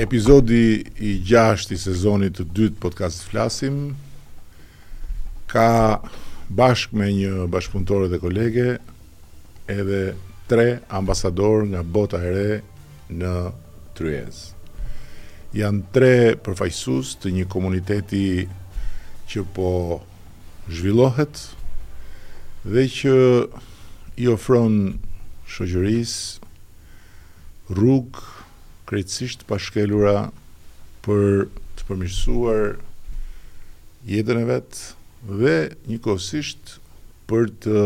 Episodi i gjashtë i sezonit të dytë podcast flasim ka bashkë me një bashkëpunëtore dhe kolege edhe tre ambasadorë nga bota e re në tryezë. Janë tre përfaqësues të një komuniteti që po zhvillohet dhe që i ofron shoqërisë rrugë krejtësisht të pashkelura për të përmirësuar jetën e vet dhe njëkohësisht për të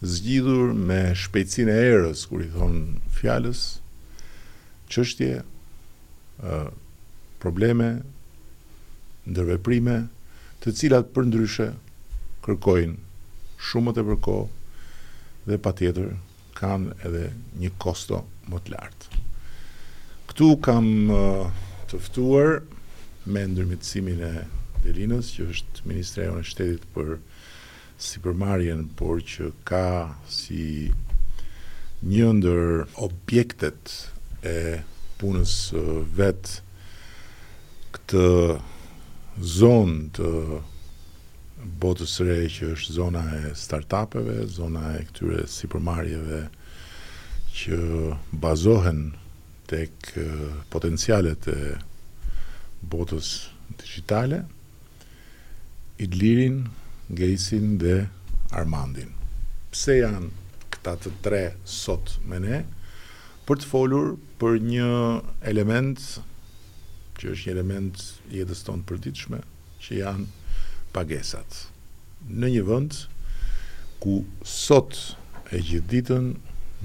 zgjidhur me shpejtësinë e erës, kur i thonë fjalës, çështje, probleme, Ndërveprime të cilat përndryshe kërkojnë shumë më tepër kohë dhe patjetër kanë edhe një kosto më të lartë. Këtu kam të ftuar me ndërmjetësimin e Delinës që është ministrja jonë e Shtetit për sipërmarrjen, por që ka si një ndër objektet e punës së vet këtë zonë të botës së re që është zona e startupeve, zona e këtyre sipërmarrjeve që bazohen tek potencialet e botës digjitale. Idlirin, Gejsin dhe Armandin. Pse janë këta të tre sot me ne? Për të folur për një element që është një element i jetës tonë të përditshme, që janë pagesat. Në një vend ku sot e gjithë ditën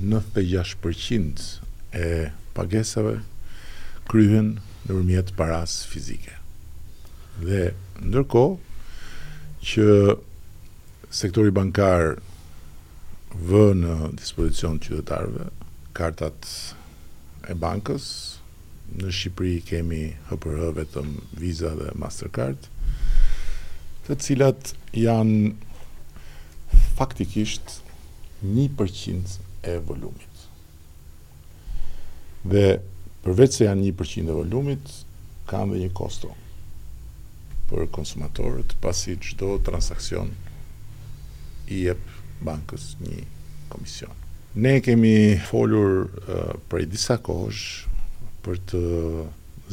nëntëdhjetë e gjashtë për qind e pagesave kryhen nëpërmjet parasë fizike dhe ndërkohë që sektori bankar vë në dispozicion qytetarëve kartat e bankës, Në Shqipëri kemi hëpërhë vetëm Visa dhe Mastercard, të cilat janë faktikisht një për qind e volumit. Dhe përveç se janë një për qind e volumit, kanë dhe një kosto. për konsumatorët, pasi çdo transaksion i jep bankës një komision. Ne kemi folur prej disa kohësh për të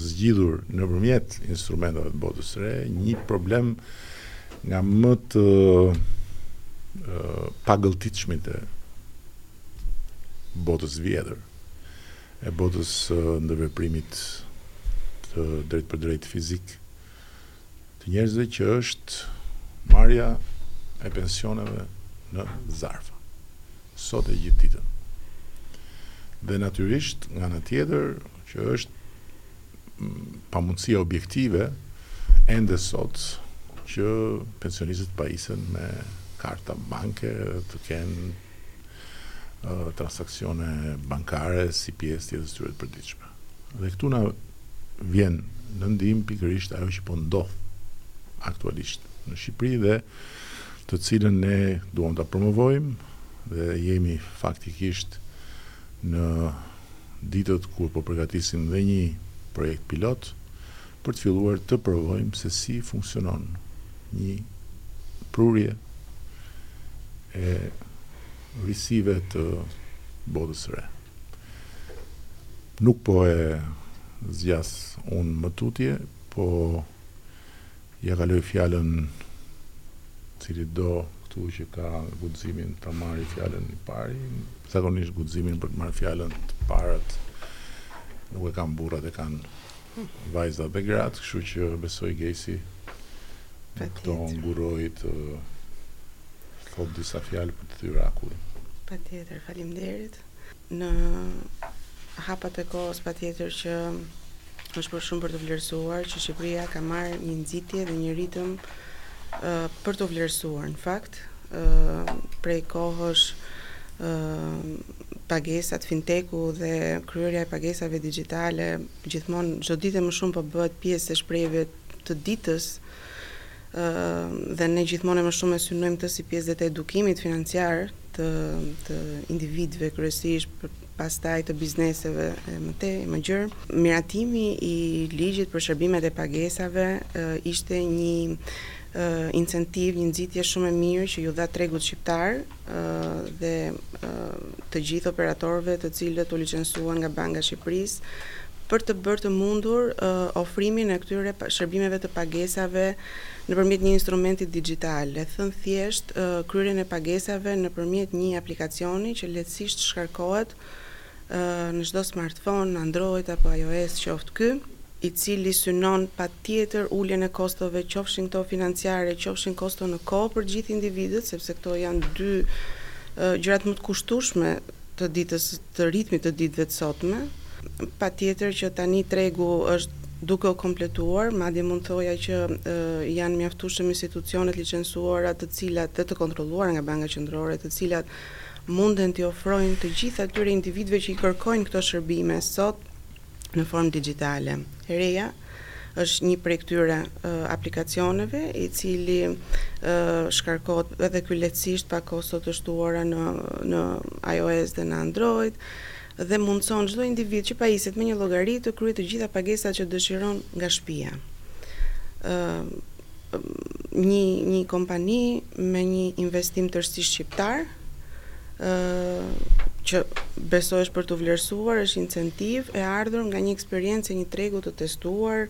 zgjidhur nëpërmjet instrumenteve të botës së re një problem nga më të pagëlltitshmit e botës vjetër. e botës së ndërveprimit të drejtpërdrejtë fizik të njerëzve që është marrja e pensioneve në zarfa sot e gjithë ditën. Dhe natyrisht nga ana tjetër që është pamundësia objektive ende sot që pensionistët të pajisen me karta banke të kenë transaksione bankare si pjesë të jetës tyre të përditshme. Dhe këtu na vjen në ndihmë pikërisht ajo që po ndodh aktualisht në Shqipëri dhe të cilën ne duam ta promovojmë dhe jemi faktikisht në ditët kur po përgatisim dhe një projekt pilot për të filluar të provojmë se si funksionon një prurje e risive të botës së re. Nuk po e zgjas unë më tutje, po ia kaloj fjalën cilitdo këtu që ka guximin ta marrë fjalën i pari, zakonisht guximin për të marrë fjalën të parët nuk e kanë burrat e kanë vajzat dhe gratë, kështu që besoj Gejsi s'do të ngurrojë të thotë disa fjalë për të thyer akullin. Patjetër, faleminderit. Në hapat e kohës patjetër që është për shumë për t'u vlerësuar që Shqipëria ka marrë një nxitje dhe një ritëm uh, për t'u vlerësuar në fakt uh, prej kohësh uh, pagesat, fintech-u dhe kryerja e pagesave dixhitale gjithmonë çdo ditë e më shumë po bëhet pjesë e shprehive të ditës dhe ne gjithmonë e më shumë e synojmë këtë si pjesë dhe të edukimit financiar të të individëve kryesisht por pastaj të bizneseve e më tej më gjërë. Miratimi i ligjit për shërbimet e pagesave ishte një incentiv, një nxitje shumë e mirë që iu dha tregut shqiptar dhe të gjithë operatorëve të cilët u licensuan nga Banka e Shqipërisë për të bërë të mundur ofrimin e këtyre shërbimeve të pagesave nëpërmjet një instrumenti dixhital, e thënë thjesht kryerjen e pagesave nëpërmjet një aplikacioni që lehtësisht shkarkohet në çdo smartphone, Android apo IOS qoftë ky, i cili synon patjetër uljen e kostove, qofshin këto financiare, qofshin kosto në kohë për gjithë individët, sepse këto janë dy gjërat më të kushtueshme të ditës, të ritmit të ditëve të sotme. Patjetër që tani tregu është duke u kompletuar, madje mund të thoja që janë mjaftueshëm institucione të licencuara të cilat dhe të kontrolluara nga Banka Qendrore, të cilat munden t'i ofrojnë të gjithë atyre individëve që i kërkojnë këto shërbime sot në formë dixhitale. E Reja është një prej këtyre aplikacioneve, i cili shkarkohet edhe ky lehtësisht pa kosto të shtuara në në iOS dhe në Android. dhe mundëson çdo individ që pajiset me një llogari të kryejë të gjitha pagesat që dëshiron nga shtëpia. Ë një një kompani me një investim tërësisht shqiptar, ë që besoj është për të vlerësuar, është incentivë e ardhur nga një eksperiencë e një tregu të testuar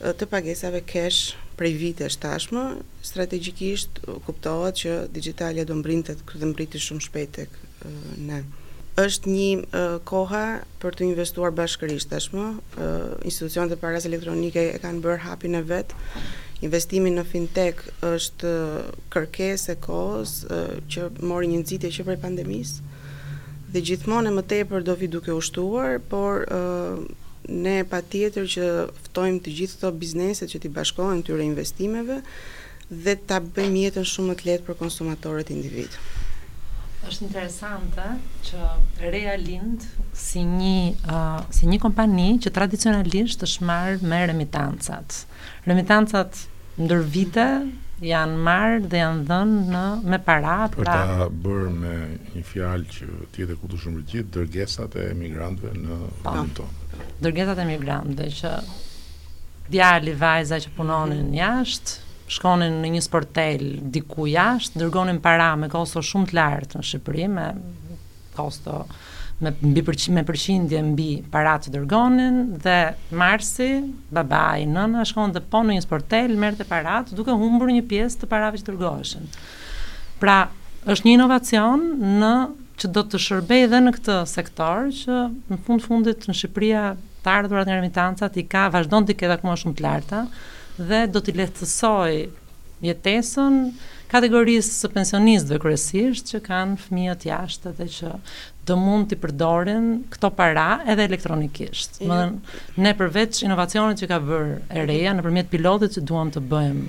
të pagesave cash prej vitesh tashmë, strategjikisht kuptohet që digjitalja do mbrinte dhe mbriti shumë shpejt tek ne. Është një kohë për të investuar bashkërisht tashmë. Institucionet e parasë elektronike e kanë bërë hapin e vet. Investimi në fintech është kërkesë e kohës që mori një nxitje që prej pandemisë dhe gjithmonë e më tepër do vi duke u shtuar, por ne patjetër që ftojmë të gjithë këto bizneset që t'i bashkohen këtyre investimeve dhe ta bëjmë jetën shumë më të lehtë për konsumatorët individë. Është interesante që Reja lind si një si një kompani që tradicionalisht është marrë me remitancat. Remitancat ndër vite janë marrë dhe janë dhënë në me para pra për ta bërë me një fjalë që të jetë kuptueshme për gjithë dërgesat e emigrantëve në vendin tonë. Dërgesat e emigrantëve që Djali, vajza që punonin jashtë, shkonin në një sportel diku jashtë, dërgonin para me kosto shumë të lartë në Shqipëri, me kosto me mbi përqindje, me përqindje mbi paratë që dërgonin dhe marrësi, babai, nëna shkonte po në një sportel, merrte paratë duke humbur një pjesë të parave që dërgoheshin. Pra, është një inovacion që do të shërbejë dhe në këtë sektor që në fund fundit Shqipëria të ardhurat nga remitancat i ka vazhdon të ketë akoma shumë të larta dhe do t'i lehtësojë jetesën kategorisë së pensionistëve kryesisht që kanë fëmijët jashtë dhe që do mund t'i përdorin këto para edhe elektronikisht. Domethënë ne përveç inovacionit që ka bërë e reja nëpërmjet pilotit që duam të bëjmë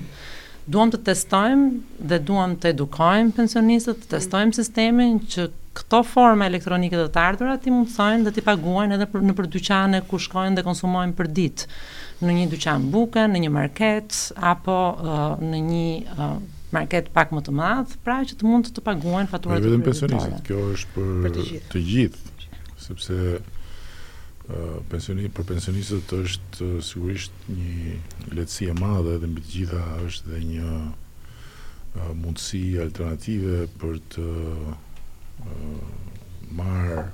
Duam të testojmë dhe duam të edukojmë pensionistët, të testojmë sistemin që këto forma elektronike të të ardhurave t'i mundësojnë dhe t'i paguajnë edhe për nëpër dyqane ku shkojnë dhe konsumojnë përditë, në një dyqan buke, në një market apo në një market pak më të madh, pra që të mund të të paguajnë faturat e tyre. Jo vetëm pensionistët, kjo është për të gjithë, sepse pensioni për pensionistët është sigurisht Një lehtësi e madhe dhe mbi të gjitha është dhe një mundësi alternative për të marrë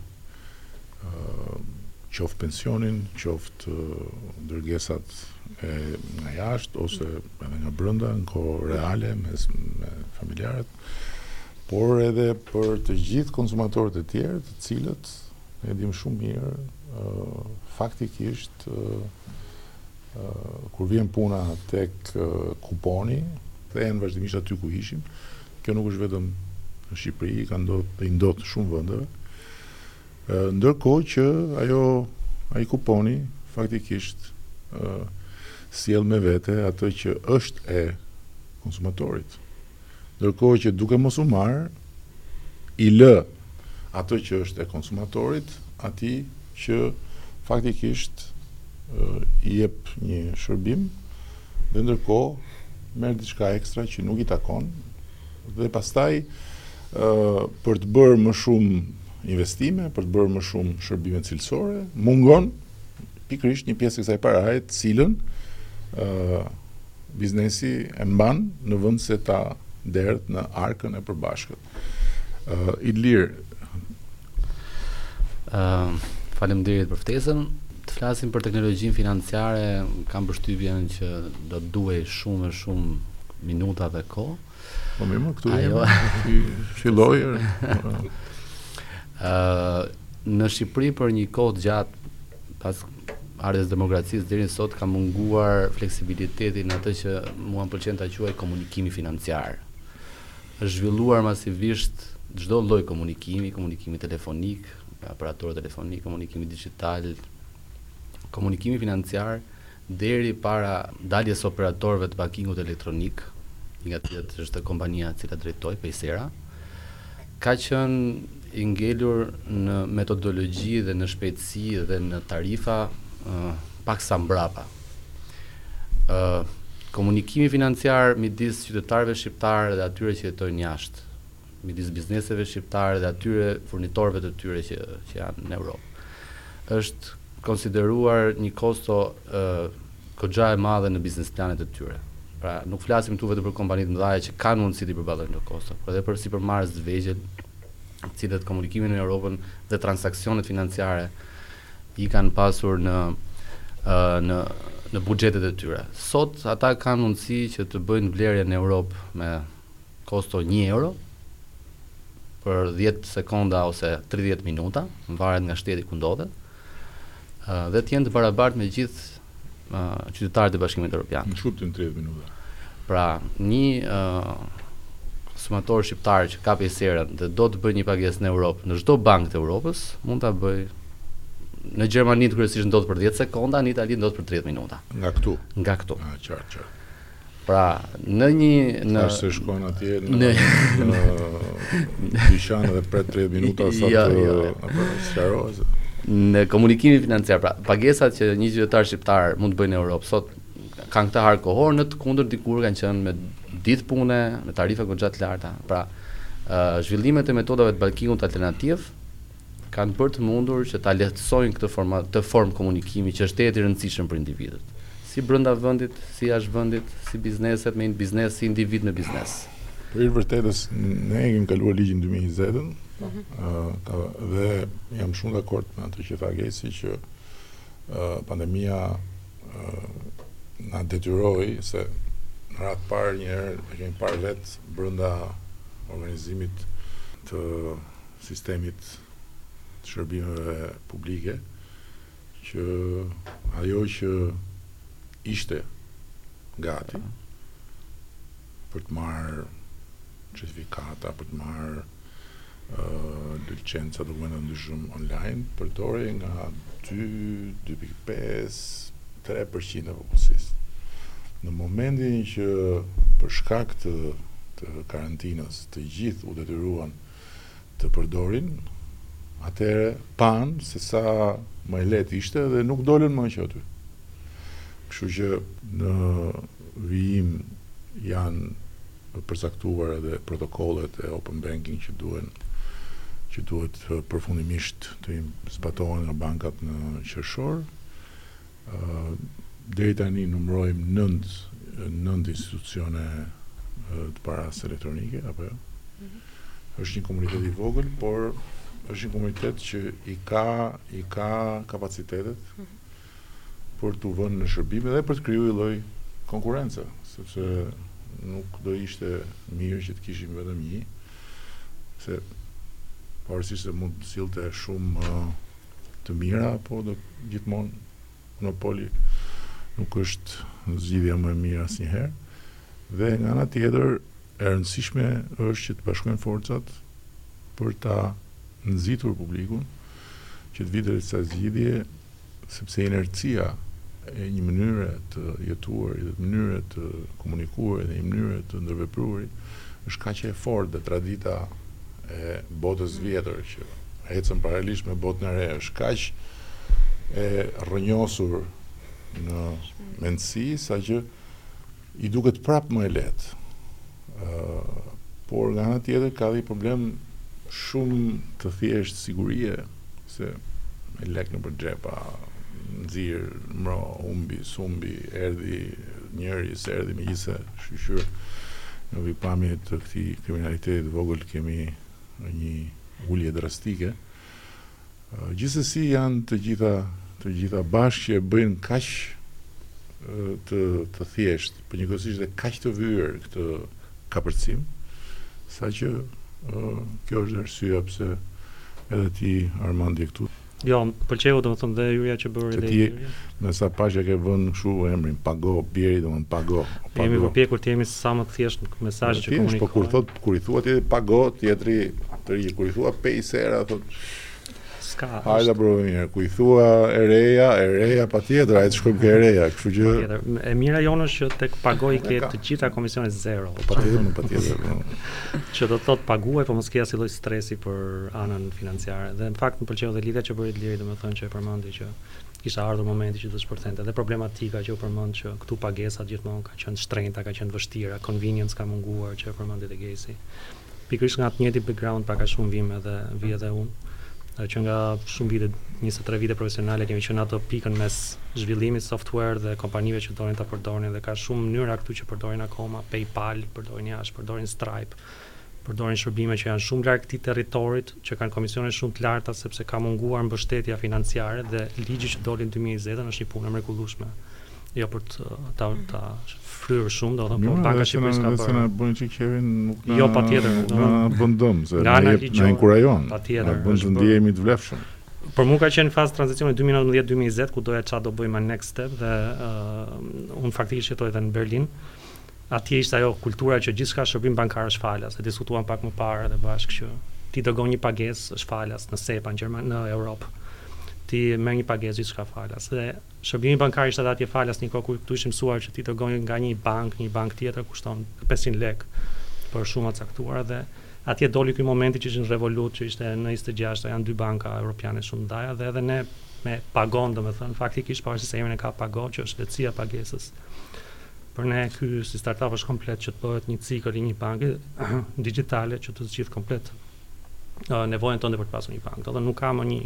qoftë pensionin, qoftë dërgesat e nga jashtë ose edhe nga brenda në kohë reale me me familjarët, por edhe për të gjithë konsumatorët e tjerë, të cilët E dimë shumë mirë, faktikisht, kur vjen puna tek kuponi, kthehemi vazhdimisht aty ku ishim, kjo nuk është vetëm në Shqipëri, ka ndodhur dhe i ndodh shumë vendeve, ndërkohë që ajo, ai kuponi, faktikisht, sjell me vete atë që është e konsumatorit. ndërkohë që duke mos u marrë i lë atë që është e konsumatorit atij që faktikisht i jep një shërbim dhe ndërkohë merr diçka ekstra që nuk i takon dhe pastaj për të bërë më shumë investime, për të bërë më shumë shërbime cilësore, mungon pikërisht një pjesë e kësaj paraje të cilën Biznesi e mban në vend se ta derdhë në arkën e përbashkët. Ilir. Faleminderit për ftesën. Të flasim për teknologjinë financiare, kam përshtypjen që do të duhej shumë e shumë minuta dhe kohë. Po mirë, këtu jemi. Fillo. Ëh, në Shqipëri për një kohë të gjatë pas Ardhjes së demokracisë deri sot ka munguar fleksibiliteti në atë që mua më pëlqen ta quaj komunikimi financiar. Është zhvilluar masivisht çdo lloj komunikimi, komunikimi telefonik, me operatorë telefonikë, komunikimi dixhital, komunikimi financiar deri para daljes së operatorëve të bankingut elektronik, një nga të cilët është kompania të cilën drejtoj, Paysera. Ka qenë i ngelur në metodologji dhe në shpejtësi dhe në tarifa paksa mbrapa. Komunikimi financiar midis qytetarëve shqiptarë dhe atyre që jetojnë jashtë, midis bizneseve shqiptare dhe atyre furnitorëve të tyre që që janë në Europë, është konsideruar një kosto goxha e madhe në biznes planet e tyre. Pra, nuk flasim këtu vetëm për kompani të mëdha që kanë mundësi t'i përballojnë këto kosto, por edhe për sipërmarrës të vegjël, të cilët komunikimin me Europën dhe transaksionet financiare i kanë pasur në në në buxhetet e tyre. Sot ata kanë mundësi që të bëjnë blerje në Europë me Kosto një euro për dhjetë sekonda ose tridhjetë minuta, varet nga shteti ku ndodhet, dhe të jenë të barabartë me gjithë qytetarët e Bashkimit Evropian. Në ç'kuptim 30 minuta. Pra, një konsumator shqiptar që ka Payserën dhe do të bëjë një pagesë në Europë, në çdo bankë të Europës, mund ta bëjë në Gjermani kryesisht ndodh për 10 sekonda, në Itali ndodh për 30 minuta. Nga këtu. Nga këtu. Ah, qartë, qartë. Pra, në një në Tash se shkon atje në në dyqan dhe pret 30 minuta sa jo, të jo, jo. apo sqarohet. Në komunikimin financiar, pra pagesat që një qytetar shqiptar mund të bëjë në Europë sot kanë këtë hark kohor në të kundërt dikur kanë qenë me ditë pune, me tarifa goxha të larta. Pra, ë zhvillimet e metodave të bankingut alternativ kanë bërë të mundur që ta lehtësojnë këtë të formë komunikimi që është tejet i rëndësishëm për individët, si brenda vendit, si jashtë vendit, si bizneset me biznes, si individë me biznes. Për hir të vërtetës, ne e kemi kaluar ligjin dy mijë e njëzetën, po. dhe jam shumë dakord me atë që tha Geci që pandemia na detyroi se në radhë të parë një herë e kemi parë vetë brenda organizimit të sistemit të shërbimeve publike që ajo që ishte gati për të marrë certifikata, për të marrë uh, licenca dokumenta të ndryshëm online, përdorej nga 2, 2.5, 3% e popullsisë. Në momentin që për shkak të, të karantinës të gjithë u detyruan të përdorin, atëherë panë se sa më e lehtë ishte dhe nuk dolën më që aty. Kështu që në vijim janë përcaktuar edhe protokollet e open banking që duhen që duhet përfundimisht të zbatohen nga bankat në qershor Deri tani numërojmë nëntë nëntë institucione të parasë elektronike, apo jo? Është një komunitet i vogël, por është një komunitet që i ka i ka kapacitetet për t'u vënë në shërbim dhe për të krijuar një lloj konkurrence, sepse nuk do ishte mirë që të kishim vetëm një, se pavarësisht se mund të sillte shumë të mira, por gjithmonë monopoli nuk është zgjidhja më e mirë asnjëherë. Dhe nga ana tjetër, e rëndësishme është që të bashkojnë forcat për ta nxitur publikun që të vijë te kjo zgjidhje, sepse inercia e një mënyre të jetuar, e një mënyre të komunikuar, e një mënyre të ndërvepruar është kaq e fortë dhe tradita e botës së vjetër që ecën paralelisht me botën e re, është kaq e rrënjosur në mendësi, sa që i duket prapë më e lehtë. Por nga ana tjetër ka dhe problem shumë të thjeshtë sigurie, se me lek nëpër xhepa, nxirr, mbro, humbi, s'humbi, erdhi njëri, s'erdhi, megjithëse shyqyr në pikëpamje të këtij kriminaliteti të vogël kemi një ulje drastike. Gjithsesi janë të gjitha të gjitha bashkë që e bëjnë kaq të të thjeshtë, por njëkohësisht dhe kaq të vyer këtë kapërcim, saqë kjo është arsyeja pse edhe ti Armand je këtu. Jo, më pëlqeu domethënë dhe hyrja që bëri dhe ti. Me sa pashë që ke vënë kështu emrin Pago, bjeri domethënë Pago. Pago. Jemi përpjekur të jemi sa më të thjesht në mesazhet që komunikojmë. Po kur thot kur i thua ti Pago, tjetri të ri, kur i thua Pejsera thot Ska. Hajde provo njëherë, kur i thua e reja, e reja patjetër, ai të shkojmë ke e reja, kështu që patjetër. E mira jonë është që tek Pago ke të gjitha komisionet zero. Po patjetër, patjetër. Që do të thot paguaj, po mos ke asnjë lloj stresi për anën financiare. Dhe në fakt më pëlqeu dhe lidhja që bëri Iliri, domethënë që e përmendi që kishte ardhur momenti që të shpërthente dhe problematika që u përmend që këtu pagesat gjithmonë kanë qenë të shtrenjta, kanë qenë të vështira, convenience ka munguar që e përmendi dhe Gesi. Pikërisht nga atë njëjti background pak a shumë vim edhe vij edhe unë që nga shumë vite, 23 vite profesionale kemi qenë te pika mes zhvillimit software dhe kompanive që donin ta përdorin dhe ka shumë njerëz këtu që përdorin akoma PayPal, përdorin jashtë, përdorin Stripe. përdorin shërbime që janë shumë larg këtij territorit, që kanë komisione shumë të larta sepse ka munguar mbështetja financiare dhe ligji që doli në dy mijë e njëzet është një punë e mrekullueshme,. jo për të ta mhm ta fryrë shumë, domethënë po Banka e Shqipërisë ka bërë. Na bën një çik qejfin nuk na Jo patjetër, na bën dëm se na jep na inkurajon. Patjetër. Na bën të ndihemi të vlefshëm. Për mua ka qenë fazë tranzicioni 2019-2020 ku doja çfarë do bëj my next step dhe uh, unë faktikisht jetoj edhe në Berlin. Atje ishte ajo kultura që gjithçka shërbim bankar është falas. E diskutuam pak më parë edhe bashkë që ti dërgon një pagesë është falas në SEPA në Gjermani, në Europë. Ti merr një pagesë gjithçka falas. Dhe shërbimi bankar ishte edhe atje falas një kohë kur këtu ishim mësuar që ti dërgon nga një bankë, një bankë tjetër kushton 500 lekë për shuma të caktuara dhe atje doli ky momenti që ishin Revolut që ishte N26 janë dy banka europiane shumë ndaja dhe edhe ne me Pago domethënë faktikisht pavarësisht se emrin e ka Pago që është lehtësia pagesës Për ne ky si startup është komplet që të bëhet një cikël i një banke digjitale që të zgjidhë komplet nevojën tonë për të pasur një bankë. Domethënë nuk ka më një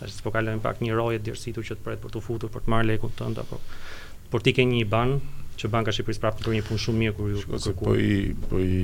ta shpi- po kalojmë pak një roje të djersitur që të pret për të futur, për të marrë lekun tënd apo por ti ke një IBAN që Banka e Shqipërisë prapë bën një punë shumë mirë kur ju po kërkuat. Po i po i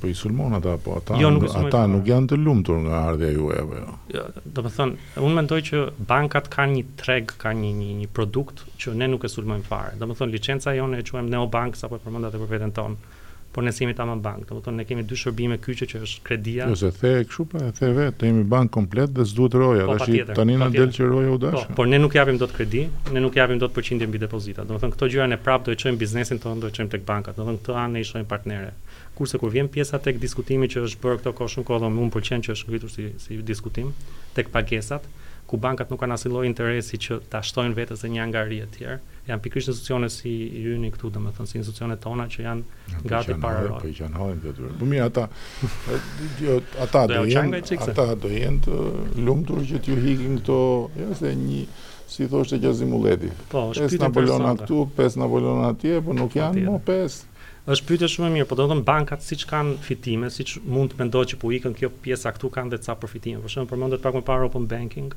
po i sulmon ata apo ata jo, nuk ata nuk janë të lumtur nga ardhja juaj apo jo. Jo, domethënë, unë mendoj që bankat kanë një treg, kanë një një një produkt që ne nuk e sulmojmë fare. Domethënë liçenca jonë e quajmë neobankë sapo e përmenda edhe për veten tonë, por ne s'jemi tamam bankë. Domethënë ne kemi dy shërbime kyçe që është kredia. Se the kështu pra e the vetë, ne jemi bankë komplet dhe s'duhet roja. Po, Tash patjetër, tani na del që roja u dash. Po, por ne nuk japim dot kredi, ne nuk japim dot përqindje mbi depozita. Domethënë këto gjëra ne prapë do e çojmë biznesin tonë, do e çojmë tek bankat. Domethënë këtë anë ne i shohim partnere. Kurse kur vjen pjesa tek diskutimi që është bërë këto kohë shumë kohë dhe më pëlqen që është ngritur si si diskutim tek pagesat, ku bankat nuk kanë asnjë lloj interesi që ta shtojnë vetes një angari etj. Janë pikërisht institucione si i yni këtu, domethënë si institucionet tona që janë Ja, po gati që janë para hajnë, po rojë. që janë hajnë të atyre. Po mirë, ata jo, ata Do do ja u qajnë jenë, nga i cikse. ata do jenë të lumtur që t'ju hikin këto, jo se një si thoshte Qazim Mulleti. Po, është Pesë pyetje napolona interesante. këtu, pesë napolona atje, po nuk janë Patjetër. më pesë. Është pyetje shumë e mirë, po domethënë bankat siç kanë fitime, siç mund të mendojnë që po ikën kjo pjesa këtu kanë dhe ca përfitime. Për shembull, përmendët pak më parë open banking.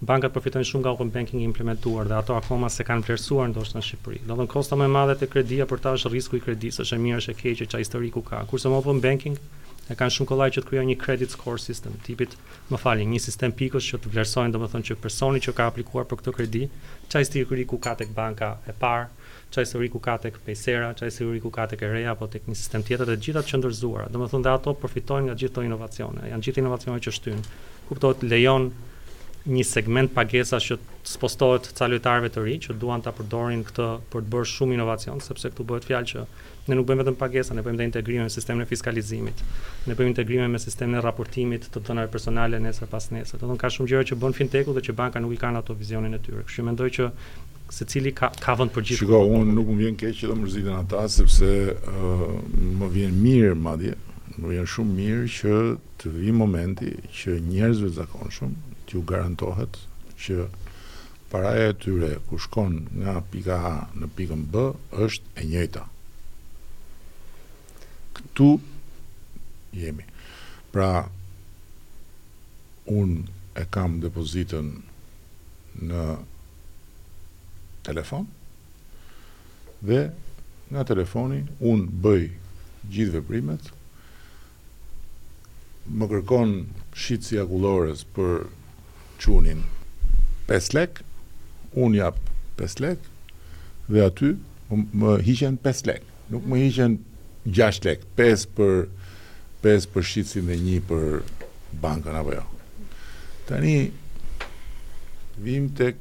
Bankat përfitojnë shumë nga open banking i implementuar dhe ato akoma s'e kanë vlerësuar ndoshta në Shqipëri. Domethënë kosto më e madhe te kredia për ta është risku i kredisë, është e mirë, është e keqe, ça historiku ka. Kurse me open banking e kanë shumë kollaj që të krijojnë një credit score system, tipit, më falni, një sistem pikësh që të vlerësojnë domethënë që personi që ka aplikuar për këtë kredi, ça historiku ka tek banka e parë, Ça historiku ka tek Paysera, ça historiku ka tek Rea apo tek një sistem tjetër dhe të gjitha të qëndërzuara, domethënë dhe ato përfitojnë nga gjithë këto inovacione, janë gjithë inovacione që shtyn, kuptohet, lejon një segment pagesash që të spostohet ca lojtarëve të rinj që duan ta përdorin këtë për të bërë shumë inovacion, sepse këtu bëhet fjalë që ne nuk bëjmë vetëm pagesa, ne bëjmë dhe integrime me sistemin e fiskalizimit, ne bëjmë integrime me sistemin e raportimit të dhënave personale nesër pasnesër. Domethënë ka shumë gjëra që bën finteku dhe që bankat nuk i kanë ato vizionin e tyre. Kështu që mendoj që secili ka ka vend për të gjithë. Shiko, unë nuk më vjen keq që do mërziten ata sepse uh, më vjen mirë madje, më vjen shumë mirë që të vijë momenti që njerëzve të zakonshëm t'ju garantohet që paraja e tyre ku shkon nga pika A në pikën B është e njëjta. Këtu jemi. Pra, unë e kam depozitën në telefon dhe nga telefoni unë bëj gjithë veprimet më kërkon shitësi akullores për çunin 5 lek unë jap 5 lek dhe aty më hiqen 5 lek Nuk më hiqen gjashtë lekë, pesë për pesë për shitësin dhe një për bankën, apo jo. Tani, vijmë te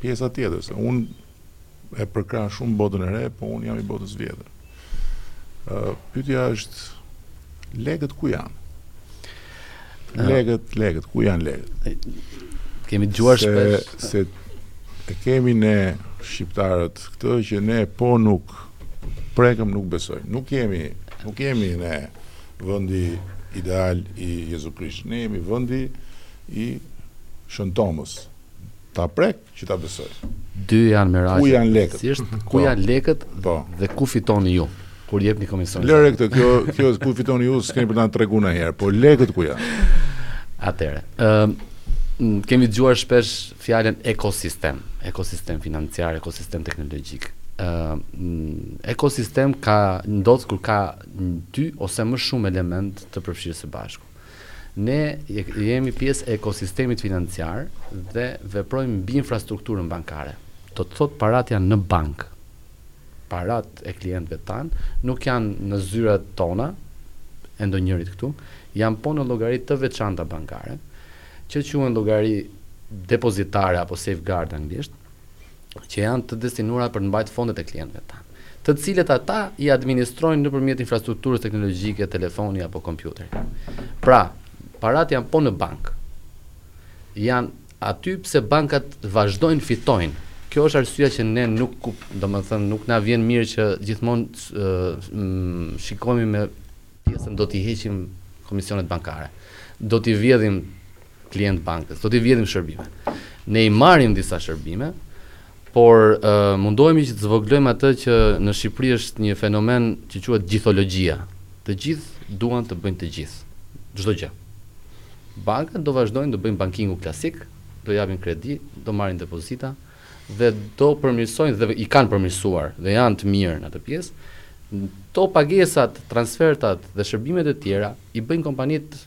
pjesa tjetër, se unë e përkrah shumë botën e re, po unë jam i botës vjetër. Pyetja është, lekët ku janë? Lekët, lekët, ku janë lekët? Kemi dëgjuar shpesh. Se e kemi ne shqiptarët këtë që ne po nuk prekëm nuk besojmë. Nuk jemi, nuk jemi ne vendi ideal i Jezu Krishtit. Ne jemi vendi i Shën Tomës. Ta prek, Që ta besoj. Dy janë meraqe. Ku janë lekët? Thjesht ku po. janë lekët po. dhe ku fitoni ju? Kur s'jepni komision. Lëre këtë, kjo kjo ku fitoni ju, s'keni për ta treguar ndonjëherë, po lekët ku janë? Atëherë. Ëm um, kemi dëgjuar shpesh fjalën ekosistem, ekosistem financiar, ekosistem teknologjik. Ëm um, ekosistem ka ndodh kur ka dy ose më shumë element të përfshirë së bashku. Ne jemi pjesë e ekosistemit financiar dhe veprojmë mbi infrastrukturën bankare. Do të thotë paratë janë në bankë. Paratë e klientëve tanë nuk janë në zyrat tona, e ndonjërit këtu, janë po në llogari të veçanta bankare, që quhen llogari depozitare apo safeguard anglisht. që janë të destinuara për të mbajtë fondet e klientëve tanë, të cilat ata i administrojnë nëpërmjet infrastrukturës teknologjike, telefoni apo kompjuteri. Pra, paratë janë po në bankë. Janë aty pse bankat vazhdojnë fitojnë. Kjo është arsyeja që ne nuk, domethënë, nuk na vjen mirë që gjithmonë shikohemi me pjesën do t'i heqim komisionet bankare. Do t'i vjedhim klientë bankës, do t'i vjedhim shërbime. Ne i marrim disa shërbime, por uh, mundohemi që të zvogëlojmë atë që në Shqipëri është një fenomen që quhet gjithologjia. Të gjithë duan të bëjnë të gjithë, çdo gjë. Bankat do vazhdojnë të bëjnë bankingun klasik, do japin kredi, do marrin depozita dhe do përmirësojnë dhe i kanë përmirësuar dhe janë të mirë në atë pjesë. Po pagesat, transfertat dhe shërbimet e tjera i bëjnë kompanitë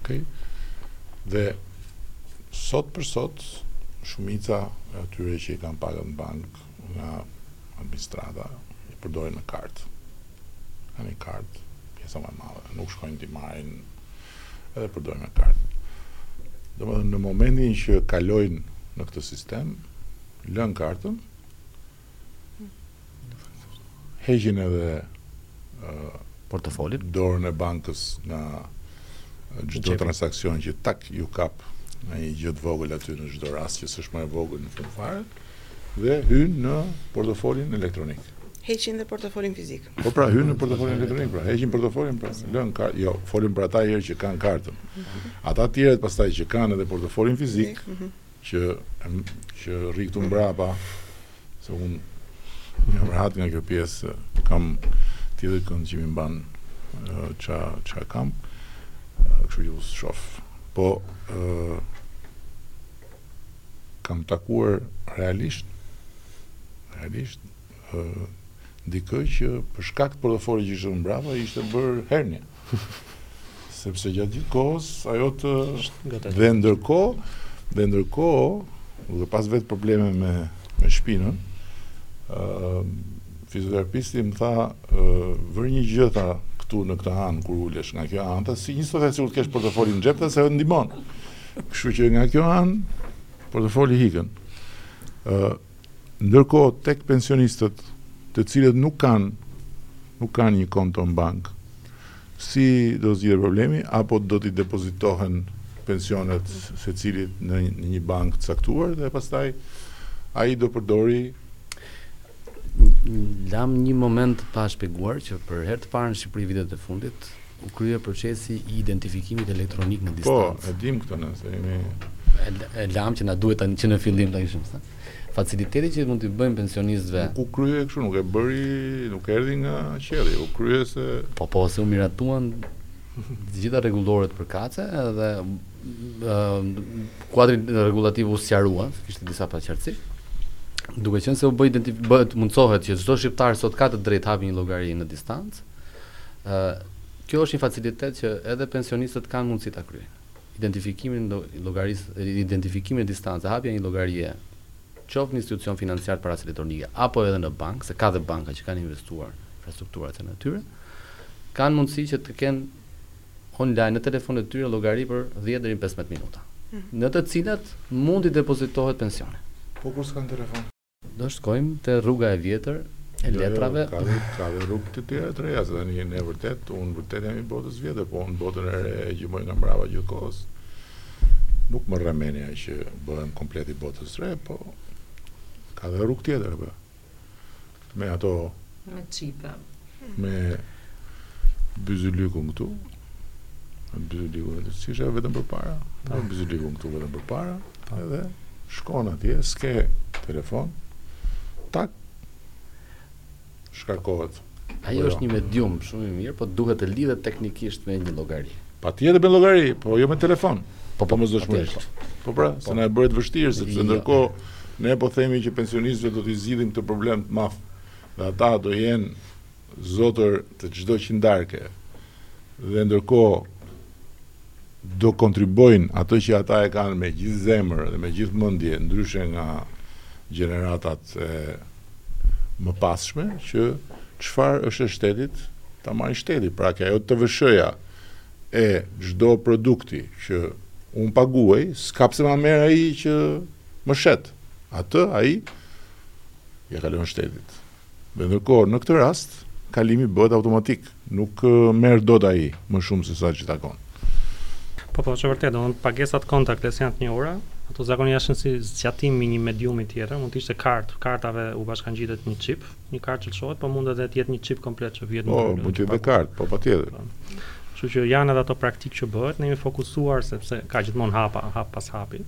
Okej. Dhe sot për sot shumica e atyre që i kanë pagat në bankë nga administrata i përdorin me kartë. Kanë një kartë, pjesa më e madhe, nuk shkojnë t'i marrin edhe përdorin me kartë. Domethënë në momentin që kalojnë në këtë sistem, lënë kartën, heqin edhe portofolin, dorën e bankës nga çdo transaksion që tak ju kapin një gjë të vogël aty në çdo rast që s'është më e vogël në fund fare dhe hyn në portofolin elektronik. Heqin dhe portofolin fizik. Po pra hyn në portofolin elektronik, pra heqin portofolin, pra lën ka, jo, folim për ata njëherë që kanë kartën. Mhm. Ata të tjerët pastaj që kanë edhe portofolin fizik, mhm. që që rri këtu mbrapa se unë jam rahat nga kjo pjesë kam tjetër kënd që mi mban ça ça kam kështu që s'e shof po uh, kam takuar realisht realisht uh, dikë që për shkak të portofolit që ishte mbrapa ishte bërë hernie Sepse gjatë gjithë kohës, ajo të është dhe ndërkohë, dhe ndërkohë, duke pas vetë probleme me, me shpinën, uh, fizioterapisti më tha, uh, vër një gjë, tha, këtu në këtë anë, kur ulesh nga kjo anë, si njësoj sikur të kesh portofolin në xhep, tha, se ajo të ndihmon. Kështu që nga kjo anë, portofoli ikën. Uh, Ndërkohë tek pensionistët, të cilët nuk kanë nuk kanë një konto në bankë, si do zgjidhet problemi apo do t'i depozitohen pensionet secilit në një bankë të caktuar dhe pastaj ai do përdori. Lamë një moment pa shpjeguar që për herë të parë në Shqipëri vitet e fundit U krye procesi i identifikimit elektronik në distancë. Po, e dim këtë ne, se jemi e lamë që na duhet tani që në fillim ta kishim thënë. Faciliteti që mund t'i bëjmë pensionistëve. Nuk u krye kështu, nuk e bëri, nuk erdhi nga qielli, u krye se Po, po, se u miratuan të gjitha rregulloret përkatëse dhe ë kuadri rregullativ u sqarua, kishte disa paqartësi. Duke qenë se u bë identif bëhet mundësohet që çdo shqiptar sot ka të drejtë të hapë një llogari në distancë, Kjo është një facilitet që edhe pensionistët kanë mundësi ta kryejnë. Identifikimin e llogarisë, identifikimin në distancë, hapja e një llogarie, qoftë në institucion financiar të parasë elektronike apo edhe në bankë, se ka dhe banka që kanë investuar infrastrukturat e tyre, kanë mundësi që të kenë online në telefonin e tyre llogari për dhjetë deri në pesëmbëdhjetë minuta, në të cilat mund t'i depozitohet pensioni. Po kur s'kanë telefon? Do të shkojmë te rruga e vjetër e letrave. Jo, jo, ka dhe rrugë të tjera të reja, se tani në vërtet, unë vërtet jam i botës vjetër, po unë botën e re e gjëmoj nga mbrapa gjithë kohës. Nuk më rremenja që bëhem komplet i botës re, po ka dhe rrugë tjetër, po. Me ato... Me çipa. Me byzylykun këtu. Byzylyku, edhe s'është vetëm për para, me byzylykun këtu vetëm për para, ta. edhe shkon atje, s'ke telefon, tak, shkarkohet. Ajo është jo. një medium shumë i mirë, po duhet të lidhet teknikisht me një llogari. Patjetër me llogari, po jo me telefon. Po, po, po, po, po, pra, po, se na e bëre të vështirë, sepse jo. ndërkohë ne po themi që pensionistëve do t'i zgjidhim këtë problem të madh. Dhe ata do jenë zotër të çdo qindarke dhe ndërkohë do kontribuojnë atë që ata e kanë me gjithë zemër dhe me gjithë mendje ndryshe nga gjeneratat e mëpasshme që çfarë është e shtetit ta marrë shteti pra që ajo TVSH-ja e çdo produkti që unë paguaj s'ka pse ma merr ai që më shet atë ai ia kalon shtetit Dhe ndërkohë, në këtë rast, kalimi bëhet automatik, nuk merr dot ai më shumë sesa ç'i takon. Po po, është vërtet, domthonë pagesat kontaktless janë të njohura, ato zakonisht janë si zgjatim i një mediumi tjetër, mund të ishte kartë, kartave u bashkangjitet një çip, një kartë që lëshohet, po mund edhe të jetë një çip komplet që vjet po, mund të jetë kartë, po patjetër. Po. Kështu që janë edhe ato praktikë që bëhet, ne jemi fokusuar sepse ka gjithmonë hapa, hap pas hapi.